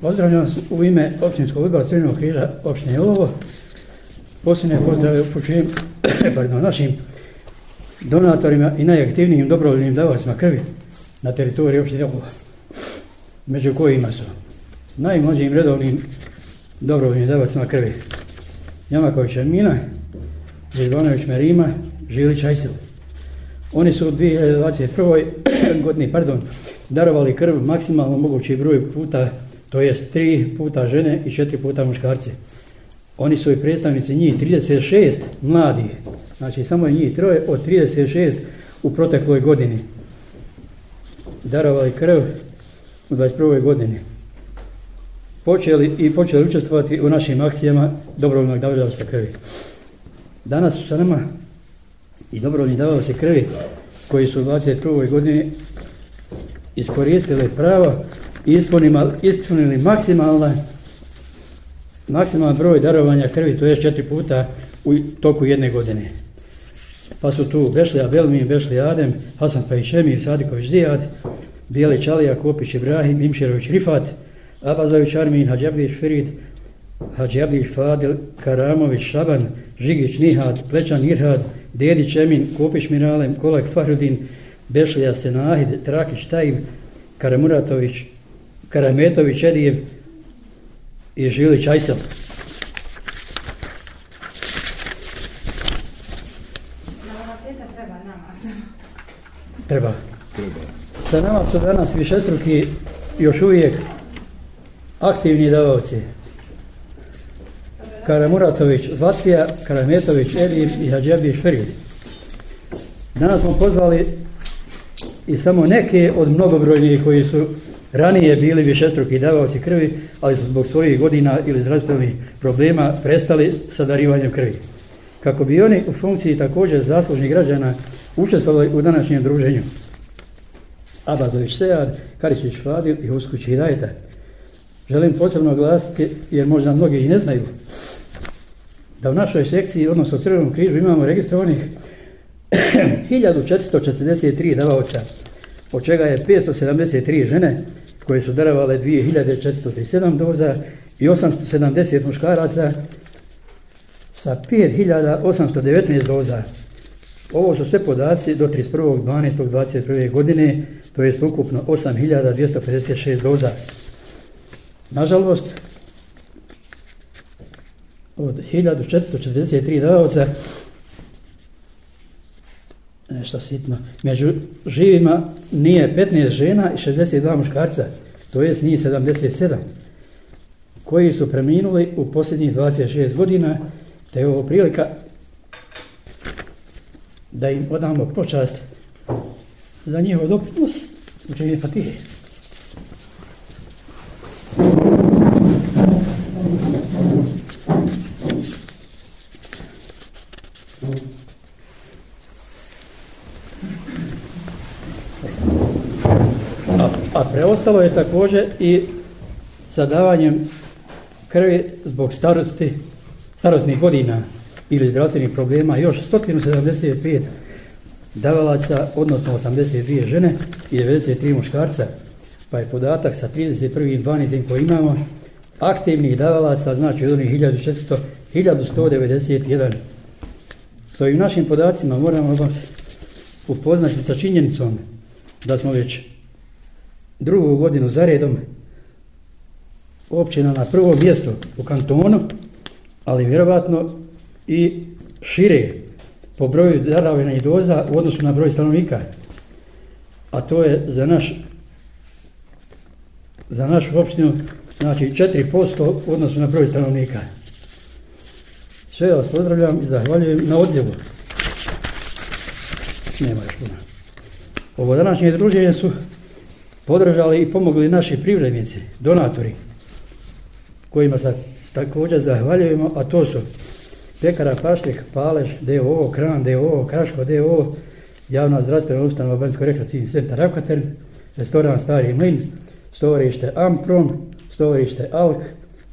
Pozdravljam vas u ime općinskog odbora Crvenog križa opštine Olovo. Posljedne pozdrave upućujem pardon, našim donatorima i najaktivnijim dobrovoljnim davacima krvi na teritoriji opštine Olovo. Među kojima su najmlađim redovnim dobrovoljnim davacima krvi. Jamaković Armina, Željbanović Merima, Žilić Ajsil. Oni su u 2021. godini pardon, darovali krv maksimalno mogući broj puta, to jest tri puta žene i četiri puta muškarce. Oni su i predstavnici njih 36 mladih, znači samo je njih troje od 36 u protekloj godini. Darovali krv u 21. godini. Počeli i počeli učestvovati u našim akcijama dobrovoljnog davljavstva krvi. Danas su sa nama i dobrovoljni davljavstva krvi koji su u 21. godini iskoristili pravo i ispunili maksimalna maksimalan broj darovanja krvi, to je četiri puta u toku jedne godine. Pa su tu Bešlija Belmin, Bešlija Adem, Hasan Pajišemir, Sadiković Zijad, Bijeli Čalija, Kopić Ibrahim, Imšerović Rifat, Abazović Armin, Hadžabdić Firid, Hadžabdić Fadil, Karamović Šaban, Žigić Nihad, Plečan Irhad, Dedić Emin, Kopić Miralem, Kolak Fahrudin, Bešlija Senahid, Trakić Tajim, Karamuratović, Karametović Edijev i Žilić Ajsel. Treba. Treba. Sa nama su danas višestruki još uvijek aktivni davavci. Karamuratović Zlatija, Karametović Edijev i Hadžabić Ferid. Danas smo pozvali i samo neke od mnogobrojnih koji su ranije bili višestruki davaoci krvi, ali su zbog svojih godina ili zdravstvenih problema prestali sa darivanjem krvi. Kako bi oni u funkciji također zaslužnih građana učestvovali u današnjem druženju. Abazović Sejar, Karićić Fadil i Uskući Hidajeta. Želim posebno glasiti, jer možda mnogi i ne znaju, da u našoj sekciji, odnosno u Crvenom križu, imamo registrovanih 1443 davaoca, od čega je 573 žene koje su darovale 2437 doza i 870 muškaraca sa 5819 doza. Ovo su sve podaci do 31.12.21. godine, to je ukupno 8256 doza. Nažalost, od 1443 davaoca nešto sitno. Među živima nije 15 žena i 62 muškarca, to jest nije 77, koji su preminuli u posljednjih 26 godina, te je ovo prilika da im odamo počast za njihov doprinos učenje Fatihe. A preostalo je također i sa davanjem krvi zbog starosti, starostnih godina ili zdravstvenih problema još 175 davalaca, odnosno 82 žene i 93 muškarca. Pa je podatak sa 31.12. koji imamo aktivnih davalaca, znači od onih 1400, 1191. S ovim našim podacima moramo vas upoznati sa činjenicom da smo već drugu godinu za redom općina na prvom mjestu u kantonu, ali vjerovatno i šire po broju daravina i doza u odnosu na broj stanovnika. A to je za naš za našu opštinu znači 4% u odnosu na broj stanovnika. Sve vas pozdravljam i zahvaljujem na odzivu. Nema još puno. Ovo današnje druženje su podržali i pomogli naši privrednici, donatori, kojima se također zahvaljujemo, a to su Pekara Paštek, Palež, DOO, Kran, DOO, Kraško, DOO, javna zdravstvena ustanova Banjsko rekreacijni centar Ravkater, restoran Stari Mlin, stovarište Amprom, stovarište Alk,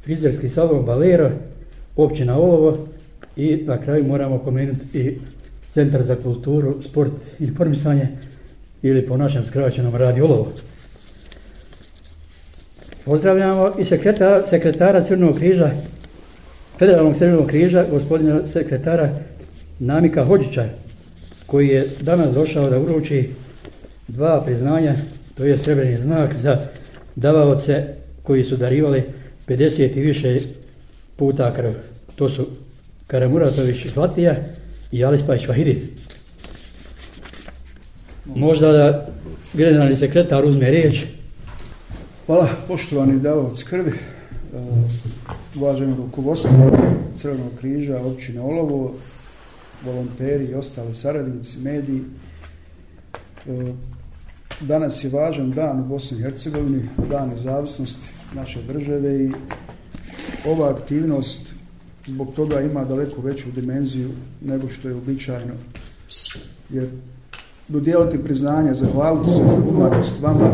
frizerski salon Valero, općina Olovo i na kraju moramo pomenuti i Centar za kulturu, sport i informisanje ili po našem skraćenom radi Olovo. Pozdravljamo i sekretara, sekretara Crvenog križa, Federalnog Crvenog križa, gospodina sekretara Namika Hođića, koji je danas došao da uruči dva priznanja, to je srebrni znak za davaoce koji su darivali 50 i više puta krv. To su Karamuratović Zlatija i Alispać Vahidi. Možda da generalni sekretar uzme riječ. Hvala, poštovani davaoc krvi, e, uvaženo rukovodstvo Crvenog križa, općine Olovo, volonteri i ostali saradnici, mediji. E, danas je važan dan u Bosni i Hercegovini, dan nezavisnosti naše države i ova aktivnost zbog toga ima daleko veću dimenziju nego što je običajno. Jer dodijeliti priznanje, zahvaliti se za humanost vama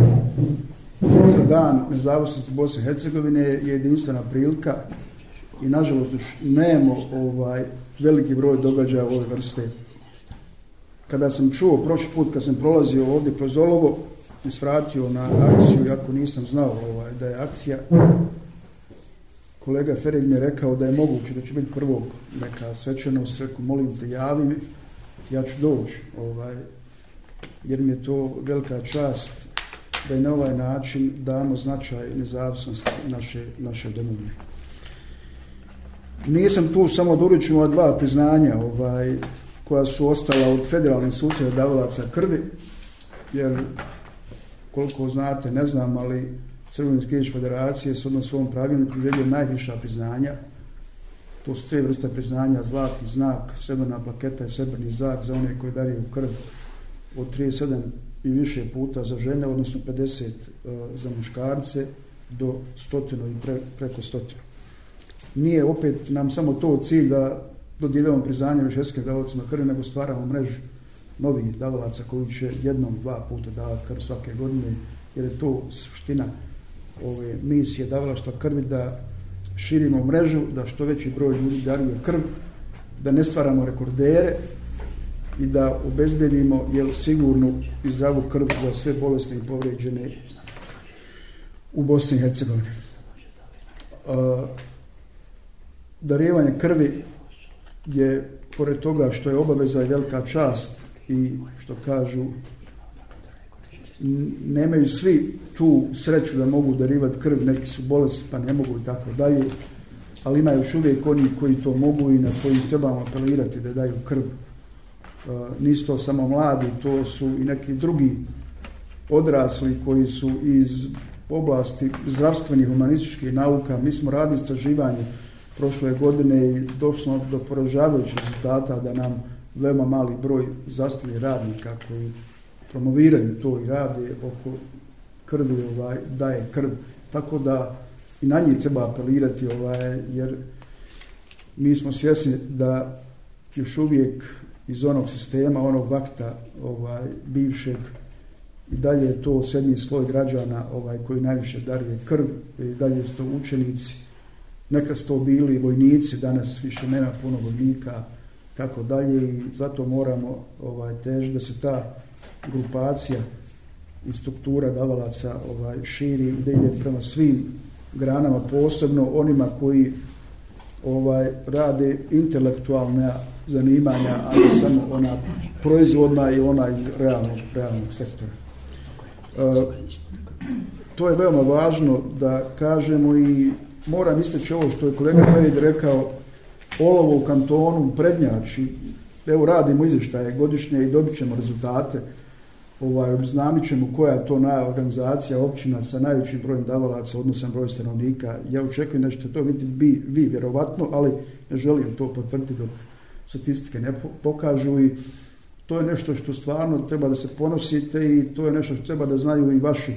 za dan nezavisnosti Bosne i Hercegovine je jedinstvena prilika i nažalost još nemamo ovaj, veliki broj događaja ove vrste. Kada sam čuo prošli put, kad sam prolazio ovdje kroz Olovo, i svratio na akciju, jako nisam znao ovaj, da je akcija, kolega Ferid mi je rekao da je moguće da će biti prvog neka svečanost, rekao, molim te, javi mi, ja ću doći, ovaj, jer mi je to velika čast da i na ovaj način damo značaj nezavisnosti naše, naše domovine. Nisam tu samo da uručim ova dva priznanja ovaj, koja su ostala od federalnih sucija davalaca krvi, jer koliko znate, ne znam, ali Crveni križ federacije s odnos svom pravilniku uvedio najviša priznanja. To su tri vrste priznanja, zlatni znak, srebrna plaketa i srebrni znak za one koji dariju krv od 37 i više puta za žene, odnosno 50 e, za muškarce do stotinu i pre, preko stotinu. Nije opet nam samo to cilj da dodijelimo priznanje višeskim davalcima krvi, nego stvaramo mrežu novih davalaca koji će jednom, dva puta davati krv svake godine, jer je to suština ove misije davalaštva krvi da širimo mrežu, da što veći broj ljudi daruje krv, da ne stvaramo rekordere, i da obezbedimo jel, sigurnu i zdravu krv za sve bolesne i povređene u Bosni i Hercegovini. Darivanje krvi je, pored toga što je obaveza i velika čast i što kažu nemaju svi tu sreću da mogu darivati krv, neki su bolesti pa ne mogu i tako dalje, ali imaju još uvijek oni koji to mogu i na koji trebamo apelirati da daju krv Eh, nisu to samo mladi, to su i neki drugi odrasli koji su iz oblasti zdravstvenih humanističkih nauka. Mi smo radili istraživanje prošle godine i došli smo do poražavajućih rezultata da nam veoma mali broj zastavljenih radnika koji promoviraju to i rade oko krvi, ovaj, daje krv. Tako da i na njih treba apelirati, ovaj, jer mi smo svjesni da još uvijek iz onog sistema, onog vakta ovaj, bivšeg. I dalje je to sedmi sloj građana ovaj koji najviše daruje krv. I dalje su to učenici. Neka su to bili vojnici danas više nema puno vojnika tako dalje. I zato moramo ovaj tež da se ta grupacija i struktura davalaca ovaj širi i da ide prema svim granama posebno onima koji ovaj rade intelektualne zanimanja, ali samo ona proizvodna i ona iz realnog, realnog sektora. E, to je veoma važno da kažemo i moram isteći ovo što je kolega Ferid rekao, olovo u kantonu prednjači, evo radimo izvještaje godišnje i dobit ćemo rezultate, ovaj, obznamit ćemo koja je to na organizacija općina sa najvećim brojem davalaca, odnosan broj stanovnika. Ja očekujem da ćete to vidjeti vi, vi vjerovatno, ali ne želim to potvrditi dok statistike ne pokažu i to je nešto što stvarno treba da se ponosite i to je nešto što treba da znaju i vaši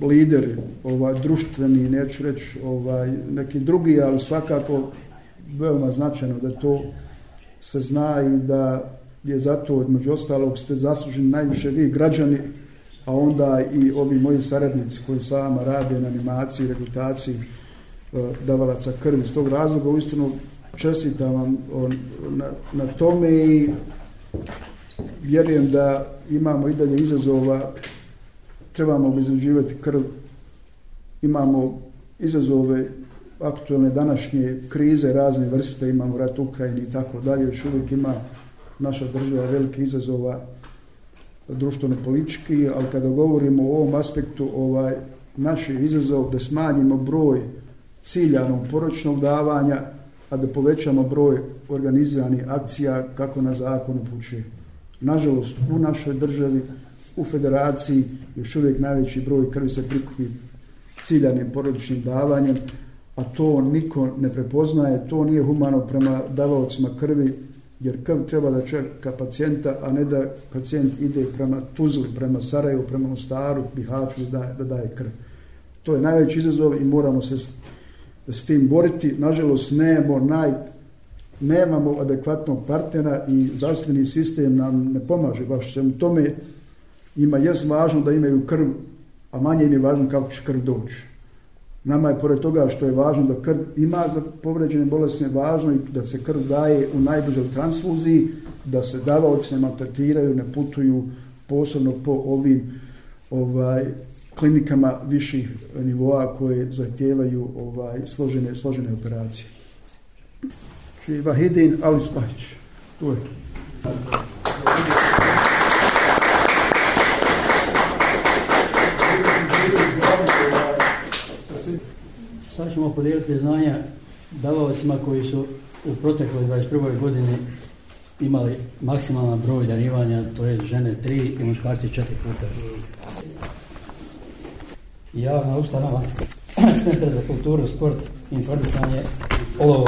lideri, ovaj, društveni, neću reći ovaj, neki drugi, ali svakako veoma značajno da to se zna i da je zato, među ostalog, ste zasluženi najviše vi građani, a onda i ovi moji saradnici koji sama rade na animaciji, rekrutaciji e, davalaca krvi. S tog razloga, uistinu, čestitam vam na, na tome i vjerujem da imamo i dalje izazova, trebamo obizrađivati krv. Imamo izazove aktualne današnje krize, razne vrste, imamo rat u Ukrajini i tako dalje, još uvijek ima naša država velike izazova društveno politički, ali kada govorimo o ovom aspektu, ovaj, naš je izazov da smanjimo broj ciljanog poročnog davanja, a da povećamo broj organiziranih akcija kako na zakonu upućuje. Nažalost, u našoj državi, u federaciji, još uvijek najveći broj krvi se prikupi ciljanim porodičnim davanjem, a to niko ne prepoznaje, to nije humano prema davalcima krvi, jer krv treba da čeka pacijenta, a ne da pacijent ide prema Tuzli, prema Sarajevu, prema Mostaru, Bihaću da da daje krv. To je najveći izazov i moramo se s, tim boriti. Nažalost, nemamo, naj, nemamo adekvatnog partnera i zdravstveni sistem nam ne pomaže baš svemu tome. Ima jes važno da imaju krv, a manje im je važno kako će krv doći. Nama je pored toga što je važno da krv ima za povređene bolesne, važno i da se krv daje u najbližoj transfuziji, da se davaoci ne maltretiraju, ne putuju posebno po ovim ovaj klinikama viših nivoa koje zahtijevaju ovaj složene složene operacije. Či Vahidin Alispahić. Tu je. Sad ćemo podijeliti znanja davovacima koji su u protekloj 21. godini imali maksimalan broj darivanja, to je žene 3 i muškarci 4 puta. Javna ustanova, Centar za kulturu, sport i informisanje Olovo.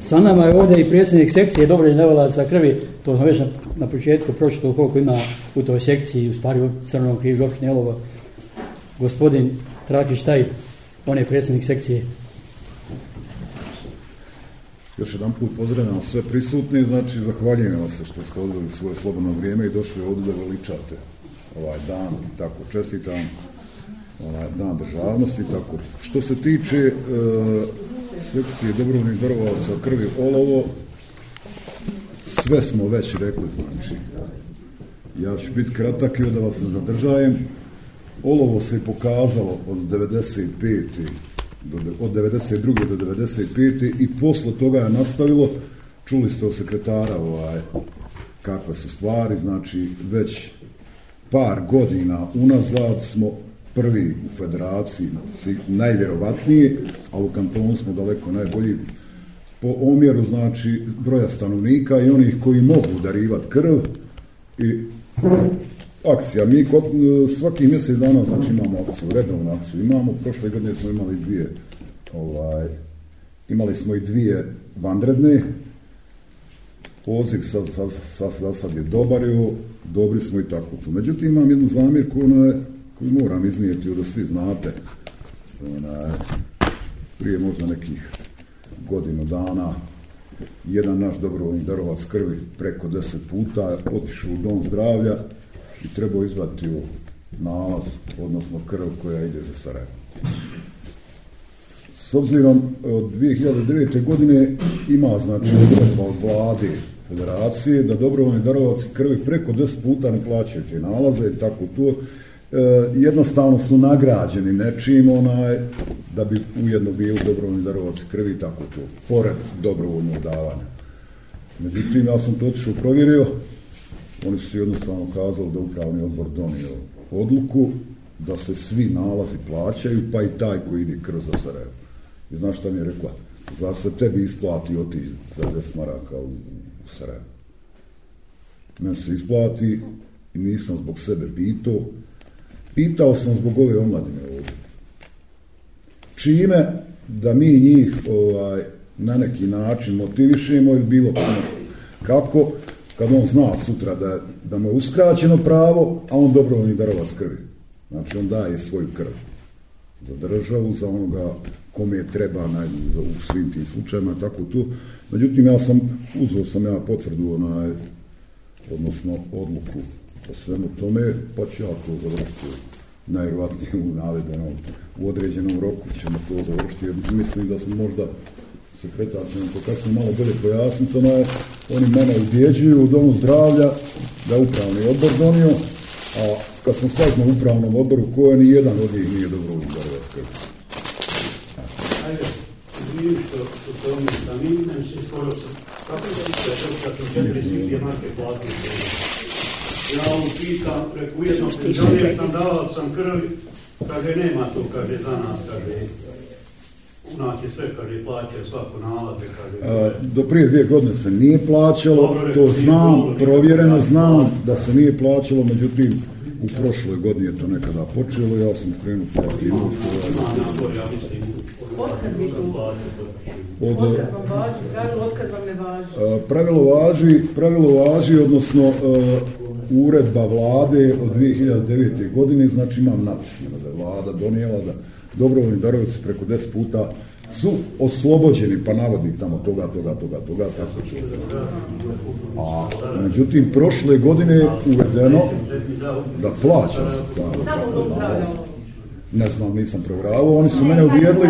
Sa nama je ovdje i predsjednik sekcije Dobrođe Nevalaca krvi, to smo već na, na početku pročitao koliko ima u toj sekciji, u stvari u Crnom križu opštine Olovo, Gospodin Trakić Taj, on je predsjednik sekcije. Još jedan put pozdravljam sve prisutni, znači zahvaljujem vam se što ste odveli svoje slobodno vrijeme i došli ovdje da veličate ovaj dan tako čestitam ovaj dan državnosti i tako. Što se tiče e, sekcije dobrovnih darovaca krvi olovo, sve smo već rekli, znači. Ja ću biti kratak i da vas ne zadržajem. Olovo se pokazalo od 95. Od 92. do 95. i posle toga je nastavilo, čuli ste od sekretara ovaj, kakve su stvari, znači već par godina unazad smo prvi u federaciji, najvjerovatniji, a u kantonu smo daleko najbolji po omjeru, znači, broja stanovnika i onih koji mogu darivati krv i akcija. Mi kod, e, svaki mjesec dana, znači, imamo akciju, redovnu akciju. Imamo, prošle godine smo imali dvije, ovaj, imali smo i dvije vanredne, poziv sa, sa, sa, sad, sad je dobar, jo, dobri smo i tako tu. Međutim, imam jednu zamjerku, ona je, koju moram iznijeti, da svi znate, ona, prije možda nekih godinu dana, jedan naš dobrovoljni darovac krvi preko deset puta otišao u dom zdravlja i trebao izvati u nalaz, odnosno krv koja ide za Sarajevo. S obzirom e, od 2009. godine ima znači odredba od vlade federacije da dobrovoljni darovaci krvi preko 10 puta ne plaćaju te nalaze i tako to e, jednostavno su nagrađeni nečim onaj, da bi ujedno bio dobrovoljni darovac krvi i tako to, pored dobrovoljnog davanja. Međutim, ja sam to otišao provjerio, oni su jednostavno kazali da upravni odbor donio odluku da se svi nalazi plaćaju, pa i taj koji ide kroz Sarajevo. I znaš šta mi je rekla? Za se tebi isplati oti za 10 maraka u, u Sarajevo. Men se isplati i nisam zbog sebe pitao, Pitao sam zbog ove omladine ovdje. Čime da mi njih ovaj, na neki način motivišemo ili bilo kako, kad on zna sutra da, da mu je uskraćeno pravo, a on dobrovoljni darovac krvi. Znači on daje svoju krv za državu, za onoga kome je treba na, u svim tim slučajima, tako tu. Međutim, ja sam, uzao sam ja potvrdu, onaj, odnosno odluku o svemu tome, pa ću ja to završiti najvjerovatnije u navedenom, u određenom roku ćemo to završiti, jer mislim da smo možda sekretar će nam to kasnije malo bolje pojasniti, ono, oni mene ubjeđuju u domu zdravlja da je upravni odbor donio, a kad sam saznao u upravnom odboru, koja ni jedan od njih nije dobro udarovac krvi. Ajde, izvini što što to mi sam i ne si skoro sam. Kako je to što kad sam četiri svih? Ja mu pitam, preko jednog penzionera sam davao sam krvi, kaže nema to, kaže za nas, kaže u nas je sve, kaže, plaća svako nalaze, kaže. A, do prije dvije godine se nije plaćalo, Dobro, to znam, dobro, provjereno znam da se nije plaćalo, međutim, u prošloj godini je to nekada počelo, ja sam krenuo Ima, aktivnost. ima napor, ja mislim, Otkad vi tu? sam platio to. Od, vam važi? Kažu vam ne važi? pravilo važi, pravilo važi, odnosno a, uredba vlade od 2009. godine, znači imam napisano da je vlada donijela da dobrovoljni darovci preko 10 puta su oslobođeni, pa navodi tamo toga, toga, toga, toga, tako će. A međutim, prošle godine je uvedeno da plaća se ta, ne znam, nisam provjeravao, oni su mene uvjerili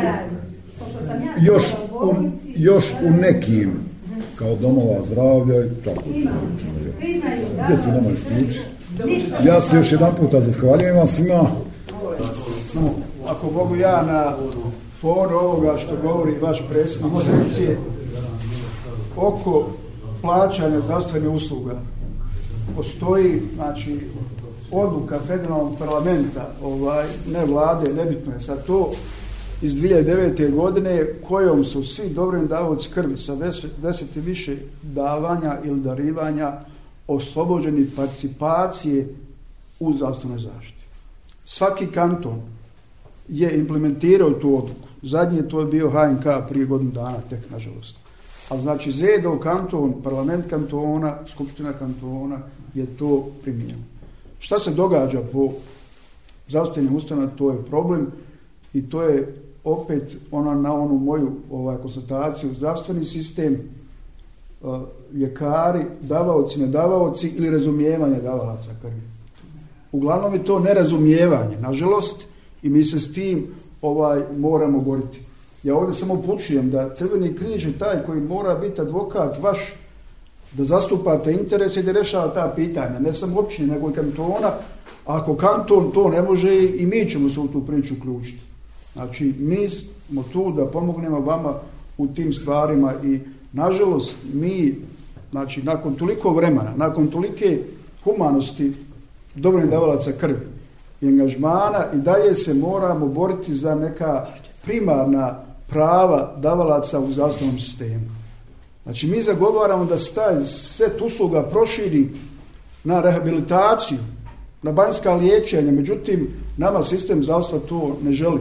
još u, još u nekim kao domova zdravlja i tako. Gdje ti nama isključi? Ja se još jedan puta zahvaljujem vam svima. Samo, ako mogu ja na fonu ovoga što govori vaš predsjednik sekcije oko plaćanja zdravstvenih usluga postoji znači odluka federalnog parlamenta ovaj ne vlade nebitno je sad to iz 2009. godine kojom su svi dobrim davoci krvi sa deset, deset i više davanja ili darivanja oslobođeni participacije u zdravstvenoj zaštiti. Svaki kanton je implementirao tu odluku. Zadnji to je bio HNK prije godinu dana, tek nažalost. Ali znači ZEDO kanton, parlament kantona, skupština kantona je to primijenio. Šta se događa po zdravstvenim ustanovama, to je problem i to je opet ona na onu moju ovaj konstataciju zdravstveni sistem e, ljekari, davaoci, nedavaoci ili razumijevanje davalaca krvi. Uglavnom je to nerazumijevanje, nažalost, i mi se s tim ovaj moramo boriti. Ja ovdje samo počujem da Crveni križ je taj koji mora biti advokat vaš da zastupate interese i da rešava ta pitanja, ne samo općine, nego i kantona. Ako kanton to ne može, i mi ćemo se u tu priču uključiti. Znači, mi smo tu da pomognemo vama u tim stvarima i, nažalost, mi, znači, nakon toliko vremena, nakon tolike humanosti dobrim davalaca krvi i angažmana i dalje se moramo boriti za neka primarna prava davalaca u zdravstvenom sistemu. Znači, mi zagovaramo da se taj set usluga proširi na rehabilitaciju, na banjska liječenja, međutim, nama sistem zdravstva to ne želi.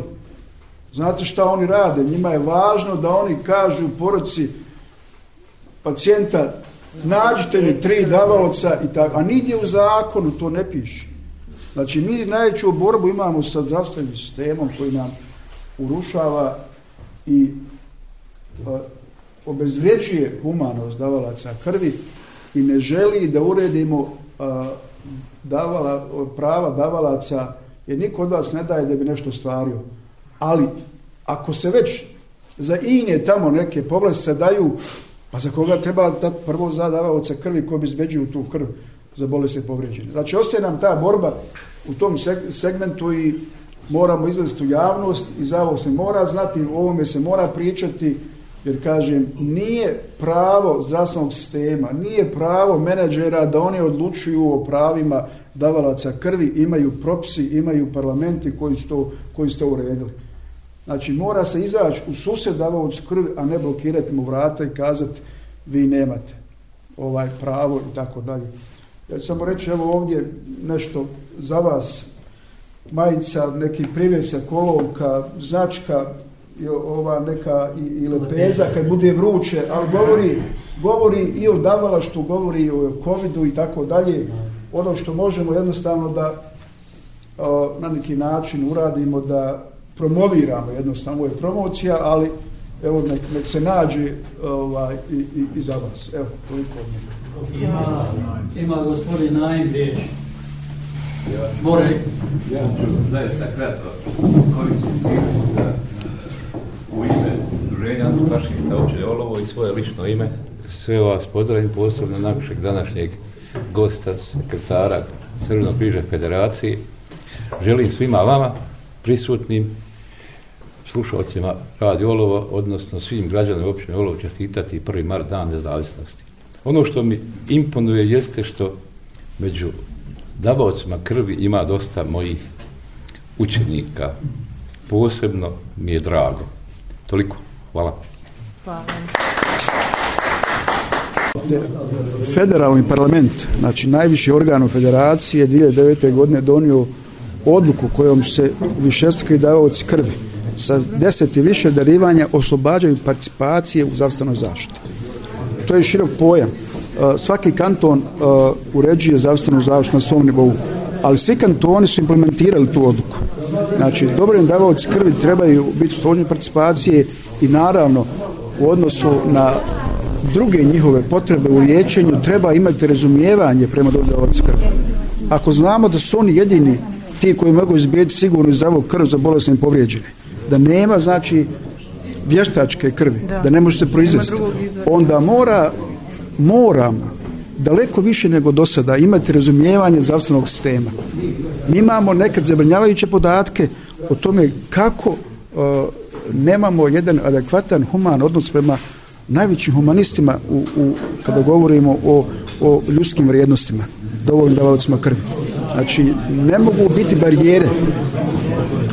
Znate šta oni rade? Njima je važno da oni kažu poroci pacijenta nađite mi tri davalca i tako, a nigdje u zakonu to ne piše. Znači, mi najveću borbu imamo sa zdravstvenim sistemom koji nam urušava i e, uh, obezvređuje humanost davalaca krvi i ne želi da uredimo uh, davala, prava davalaca, jer niko od vas ne daje da bi nešto stvario. Ali, ako se već za inje tamo neke povlastice daju, pa za koga treba dati prvo za davaoca krvi koji obezbeđuju tu krv za bolesti povređene. Znači, ostaje nam ta borba u tom segmentu i moramo izlaziti u javnost i za ovo se mora znati, o ovome se mora pričati, jer kažem, nije pravo zdravstvenog sistema, nije pravo menadžera da oni odlučuju o pravima davalaca krvi, imaju propisi, imaju parlamenti koji su to, koji su to uredili. Znači, mora se izaći u susjed davalac krvi, a ne blokirati mu vrata i kazati vi nemate ovaj pravo i tako dalje. Ja ću samo reći, evo ovdje nešto za vas, majica, neki privjesa, kolovka, značka, i ova neka i, i lepeza kad bude vruće, ali govori, govori i o davalaštu, govori i o covidu i tako dalje. Ono što možemo jednostavno da o, na neki način uradimo da promoviramo jednostavno, ovo je promocija, ali evo nek, nek se nađe ovaj, i, i, i za vas. Evo, toliko od njega. Ima, ima gospodin Naim riječ. More. Ja ću zaista kratko koristim priliku da u ime udruženja antifašista općine Olovo i svoje lično ime sve vas pozdravim posebno našeg današnjeg gosta, sekretara Crvenog križa federacije. Želim svima vama prisutnim slušalcima Radio Olova, odnosno svim građanima općine Olovo čestitati prvi mart dan nezavisnosti. Ono što mi imponuje jeste što među davocima krvi ima dosta mojih učenika. Posebno mi je drago. Toliko. Hvala. Hvala. Federalni parlament, znači najviši organ u federacije 2009. godine donio odluku kojom se višestruki davaoci krvi sa deset i više darivanja oslobađaju participacije u zdravstvenoj zaštiti. To je širok pojam. Uh, Svaki kanton uh, uređuje zdravstvenu zaštitu na svom nivou, ali svi kantoni su implementirali tu odluku. Znači, dobrim davaoci krvi trebaju biti složeni participacije i naravno u odnosu na druge njihove potrebe u liječenju treba imati razumijevanje prema dodavaoci krvi. Ako znamo da su oni jedini ti koji mogu izbijeti sigurno iz krv za bolesne povrijeđene, da nema znači vještačke krvi, da, Da. ne može se proizvesti, onda mora moramo daleko više nego do sada imati razumijevanje zdravstvenog sistema. Mi imamo nekad zabrinjavajuće podatke o tome kako uh, nemamo jedan adekvatan human odnos prema najvećim humanistima u, u, kada govorimo o, o ljudskim vrijednostima, dovoljno davalcima krvi. Znači, ne mogu biti barijere.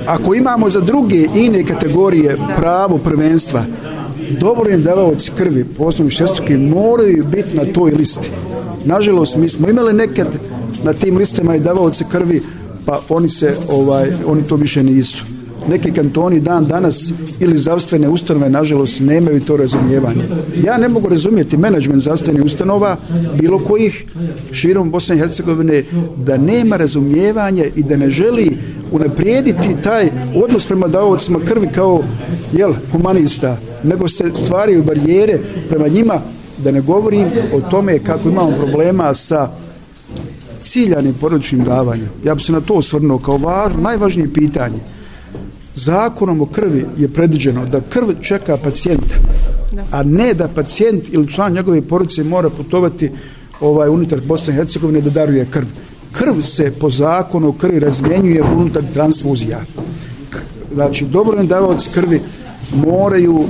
Ako imamo za druge ine kategorije pravo prvenstva, dobrovoljni davaoci krvi, po osnovi šestruke, moraju biti na toj listi. Nažalost, mi smo imali nekad na tim listama i davaoci krvi, pa oni se ovaj oni to više nisu. Neki kantoni dan danas ili zdravstvene ustanove nažalost nemaju to razumijevanje. Ja ne mogu razumjeti menadžment zdravstvenih ustanova bilo kojih širom Bosne i Hercegovine da nema razumijevanje i da ne želi unaprijediti taj odnos prema davaocima krvi kao jel, humanista, nego se stvaraju barijere prema njima da ne govorim o tome kako imamo problema sa ciljanim porodičnim davanjem. Ja bi se na to osvrnuo kao važno, najvažnije pitanje. Zakonom o krvi je predviđeno da krv čeka pacijenta, a ne da pacijent ili član njegove porodice mora putovati ovaj unutar Bosne i Hercegovine da daruje krv. Krv se po zakonu krvi razmjenjuje unutar transfuzija. Znači, dobrovoljni davaoci krvi moraju,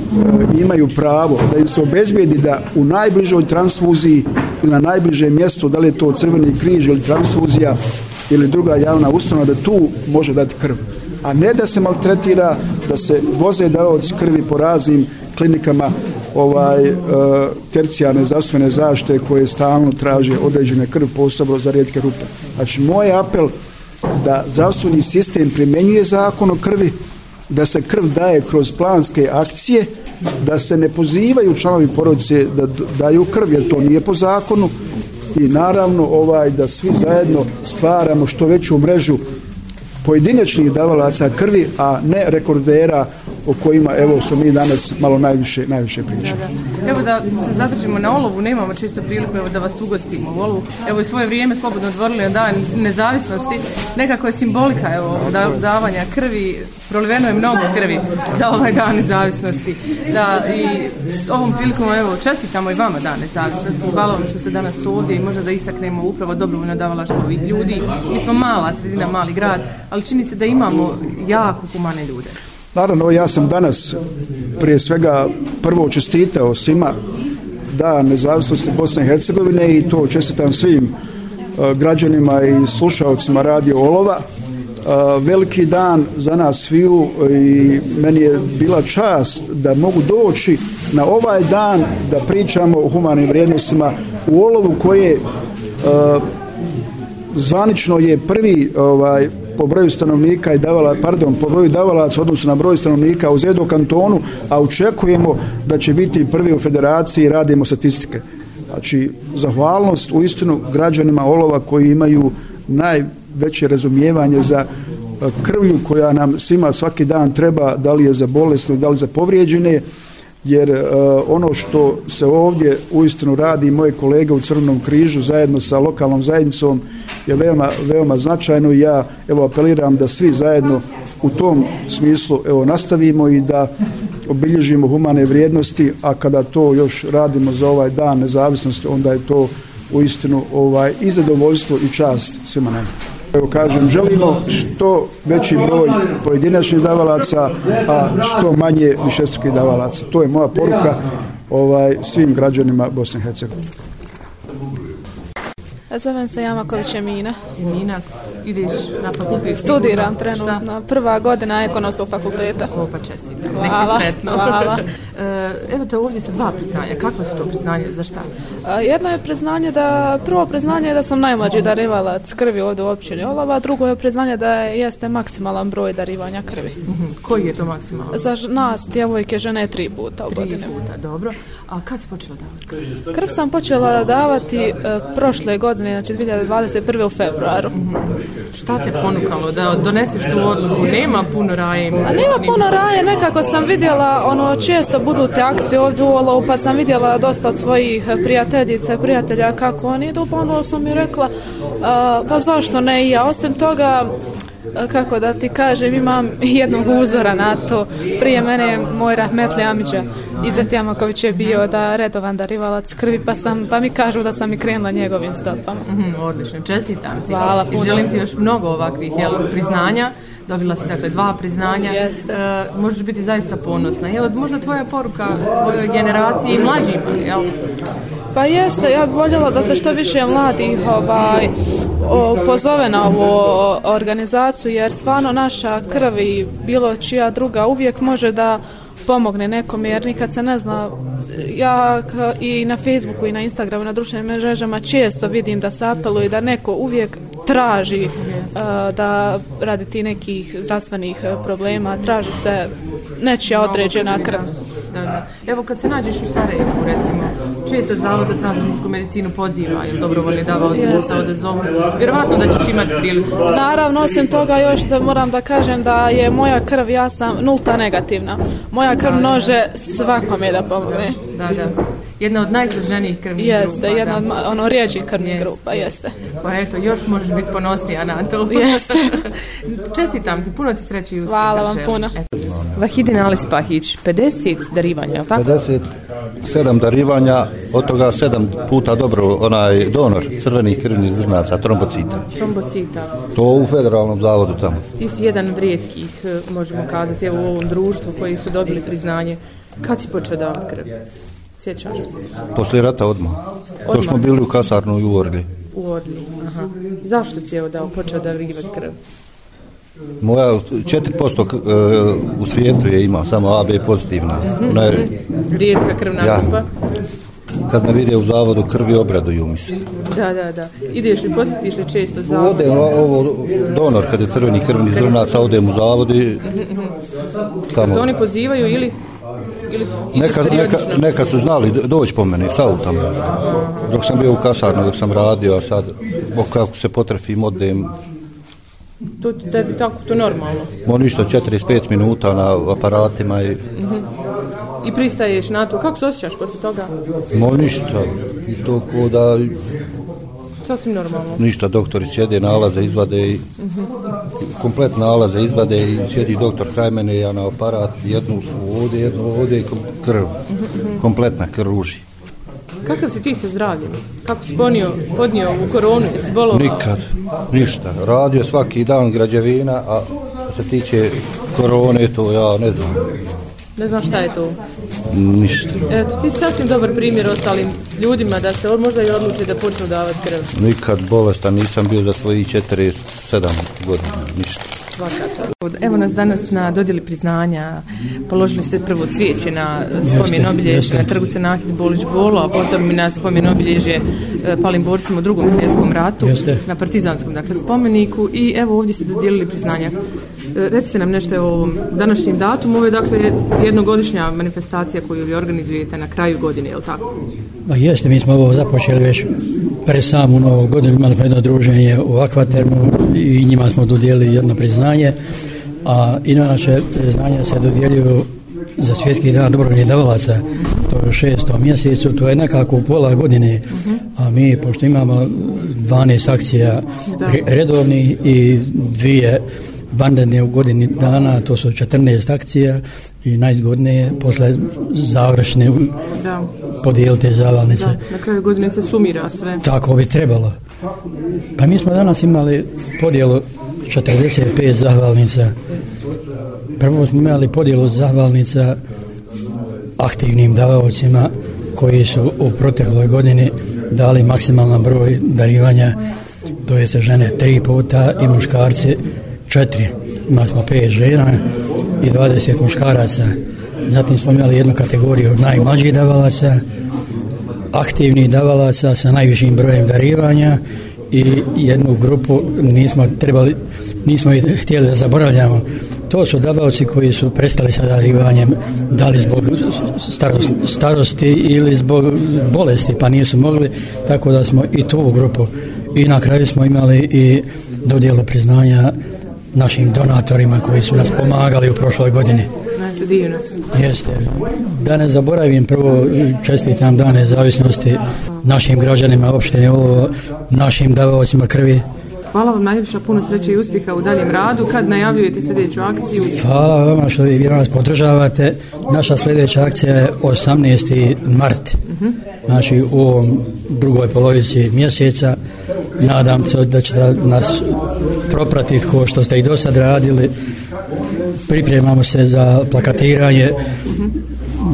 e, imaju pravo da im se obezbijedi da u najbližoj transfuziji ili na najbližem mjestu, da li je to crveni križ ili transfuzija ili druga javna ustanova, da tu može dati krv. A ne da se maltretira, da se voze davaoci krvi po raznim klinikama ovaj e, tercijarne zdravstvene zaštite koje stalno traže određene krv posebno za rijetke rupe. Znači, moj apel da zdravstveni sistem primjenjuje zakon o krvi, da se krv daje kroz planske akcije, da se ne pozivaju članovi porodice da daju krv, jer to nije po zakonu, i naravno ovaj da svi zajedno stvaramo što veću mrežu pojedinačnih davalaca krvi, a ne rekordera o kojima evo su mi danas malo najviše najviše pričali. Da. Evo da se zadržimo na olovu, nemamo čisto priliku evo da vas ugostimo u olovu. Evo i svoje vrijeme slobodno odvorili na dan nezavisnosti. Nekako je simbolika evo da, davanja krvi, proliveno je mnogo krvi za ovaj dan nezavisnosti. Da i s ovom prilikom evo čestitamo i vama dan nezavisnosti. Hvala vam što ste danas ovdje i možda da istaknemo upravo dobrovoljno davalaštvo ovih ljudi. Mi smo mala sredina, mali grad, ali čini se da imamo jako humane ljude. Naravno, ja sam danas prije svega prvo čestitao svima da nezavisnosti Bosne i Hercegovine i to čestitam svim e, građanima i slušalcima Radio Olova. E, veliki dan za nas sviju i meni je bila čast da mogu doći na ovaj dan da pričamo o humanim vrijednostima u Olovu koje e, zvanično je prvi ovaj po broju stanovnika i davala, pardon, po broju davalaca odnosno na broj stanovnika u Zedo kantonu, a očekujemo da će biti prvi u federaciji i radimo statistike. Znači, zahvalnost u istinu građanima Olova koji imaju najveće razumijevanje za e, krvlju koja nam svima svaki dan treba, da li je za bolesne, da li za povrijeđene, jer uh, ono što se ovdje uistinu radi moje kolege u Crvenom križu zajedno sa lokalnom zajednicom je veoma, veoma značajno i ja evo apeliram da svi zajedno u tom smislu evo nastavimo i da obilježimo humane vrijednosti, a kada to još radimo za ovaj dan nezavisnosti, onda je to uistinu ovaj, i zadovoljstvo i čast svima nama. Evo kažem, želimo što veći broj pojedinačnih davalaca, a što manje višestrukih davalaca. To je moja poruka ovaj svim građanima Bosne i Hercegovine. Zovem se Jamaković Emina. Emina, ideš na fakultet? Studiram trenutno, prva godina ekonomskog fakulteta. O, pa čestitam. Hvala, hvala. E, evo te ovdje sa dva priznanja. Kakva su to priznanje? Za šta? Jedno je priznanje da, prvo priznanje je da sam najmlađi darivalac krvi ovdje u općini Olava, drugo je priznanje da je, jeste maksimalan broj darivanja krvi. Uh -huh. Koji je to maksimalan? Za nas, djevojke, žene, tri puta u tri godine. puta, dobro. A kad si počela davati? Krv sam počela davati e, prošle godine, znači 2021. u februaru. Uh -huh. Šta te ponukalo da doneseš tu odluku? Nema puno raje. A nema puno raje, nekako sam vidjela, ono, često budu te akcije ovdje u Olovu, pa sam vidjela dosta od svojih prijateljica i prijatelja kako oni idu, pa ono sam mi rekla, a, pa zašto ne i ja. Osim toga, kako da ti kažem, imam jednog uzora na to. Prije mene moj Rahmetli Amidža Izet Jamaković je bio da redovan darivalac krvi, pa, sam, pa mi kažu da sam i krenula njegovim stopama. Mm -hmm, odlično, čestitam ti. Hvala I želim ti još mnogo ovakvih jel, priznanja. Dobila si dakle dva priznanja. Jeste. E, možeš biti zaista ponosna. Jel, možda tvoja poruka tvojoj generaciji i mlađima, jel? Pa jeste, ja bih voljela da se što više mladih ovaj, o, pozove na ovu organizaciju, jer stvarno naša krv i bilo čija druga uvijek može da pomogne nekom, jer nikad se ne zna. Ja i na Facebooku i na Instagramu, na društvenim mrežama često vidim da se apeluje da neko uvijek traži uh, da radi ti nekih zdravstvenih e, problema, traži se nečija određena krv. Da, da. Evo kad se nađeš u Sarajevu, recimo, često zavod za transfuzijsku medicinu poziva, jer dobrovoljni davalci da se odazovu. Vjerovatno da ćeš imati priliku. Naravno, osim toga još da moram da kažem da je moja krv, ja sam nulta negativna. Moja krv može svakome da pomogne. Da, da. Jedna od najzloženijih krvnih jeste, grupa. Jeste, jedna od ono rijeđih krvnih jeste. grupa, jeste. Pa eto, još možeš biti ponosnija na to. Jeste. Čestitam ti, puno ti sreći i uspjeha. Hvala vam puno. Vahidin Ali Spahić, 50 darivanja, je tako? 57 darivanja, od toga 7 puta dobro onaj donor crvenih krvnih zrnaca, trombocita. Trombocita. To u federalnom zavodu tamo. Ti si jedan od rijetkih, možemo kazati, u ovom društvu koji su dobili priznanje. Kad si počeo davati krv? Sjećaš se? Posle rata odmah. odmah. To smo bili u kasarnu i u Orli. U Orli, aha. Zašto si evo dao, počeo da vrivati krv? Moja 4% u svijetu je ima, samo AB pozitivna. Mm -hmm. Rijetka krvna ja. grupa. Kad me vide u zavodu krvi obraduju mi se. Da, da, da. Ideš li, posjetiš li često zavod? Odem, ovo, donor, kad je crveni krvni zrnac, odem u zavod i tamo. To oni pozivaju ili ili neka, neka, neka su znali doći po mene s autom dok sam bio u kasarnu dok sam radio a sad kako se potrefim odem to tebi tako to normalno mo ništa 45 minuta na aparatima i -huh. i pristaješ na to kako se osjećaš posle toga mo ništa isto ko da sasvim normalno. Ništa, doktori sjede, nalaze, izvade i -huh. komplet nalaze, izvade i sjedi doktor kraj mene, ja na aparat, jednu ovdje, jednu ovdje i krv, -huh. kompletna krv uži. Kakav si ti sa zdravljem? Kako si ponio, podnio u koronu? Jesi bolovao? Nikad, ništa. Radio svaki dan građevina, a što se tiče korone, to ja ne znam. Ne znam šta je to. Ništa. Eto, ti si sasvim dobar primjer ostalim ljudima da se možda i odluče da počnu davati krv. Nikad bolestan nisam bio za svojih 47 godina, ništa. Evo nas danas na dodjeli priznanja. Položili ste prvo cvijeće na spomen obilježje na trgu Senahid Bolić Bolo, a potom na spomen obilježje palim borcima u drugom svjetskom ratu, Jeste. na partizanskom dakle, spomeniku i evo ovdje ste dodijelili priznanja. Recite nam nešto o ovom današnjem datumu. Ovo je dakle jednogodišnja manifestacija koju vi organizujete na kraju godine, je li tako? Pa jeste, mi smo ovo započeli već pre samu novu godinu, imali smo jedno druženje u Akvatermu i njima smo dodijelili jedno priznanje, a inače priznanje se dodjeljuju za svjetski dan dobrovoljnih davalaca, to je u šestom mjesecu, to je nekako u pola godine, a mi, pošto imamo 12 akcija redovnih i dvije vanredne u godini dana, to su 14 akcija i najzgodnije posle završne Da, podijelite zahvalnice. da, na kraju godine se sumira sve. Tako bi trebalo. Pa mi smo danas imali podjelu 45 zahvalnica. Prvo smo imali podjelu zahvalnica aktivnim davaocima koji su u protekloj godini dali maksimalan broj darivanja to je se žene tri puta i muškarci četiri. Imali smo pet žena i 20 muškaraca. Zatim smo imali jednu kategoriju najmlađih davalaca aktivnih davalaca sa najvišim brojem darivanja i jednu grupu nismo trebali nismo htjeli da zaboravljamo. To su davalci koji su prestali sa darivanjem da li zbog starosti, starosti ili zbog bolesti pa nisu mogli tako da smo i tu grupu. I na kraju smo imali i dodjelu priznanja našim donatorima koji su nas pomagali u prošloj godini Znate, divno. Jeste. Da ne zaboravim prvo čestitam dan nezavisnosti našim građanima opštine Olovo, našim davovacima krvi. Hvala vam najljepša, puno sreće i uspjeha u daljem radu. Kad najavljujete sljedeću akciju? Hvala vama što vi nas podržavate. Naša sljedeća akcija je 18. mart. Znači u ovom drugoj polovici mjeseca. Nadam se da ćete nas propratiti ko što ste i do sad radili. Pripremamo se za plakatiranje.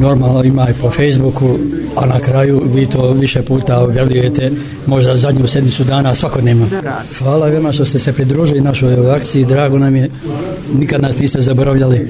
Normalno ima i po Facebooku, a na kraju vi to više puta objavljujete, možda zadnju sedmicu dana svakodnevno. Hvala vama što ste se pridružili našoj akciji, drago nam je, nikad nas niste zaboravljali.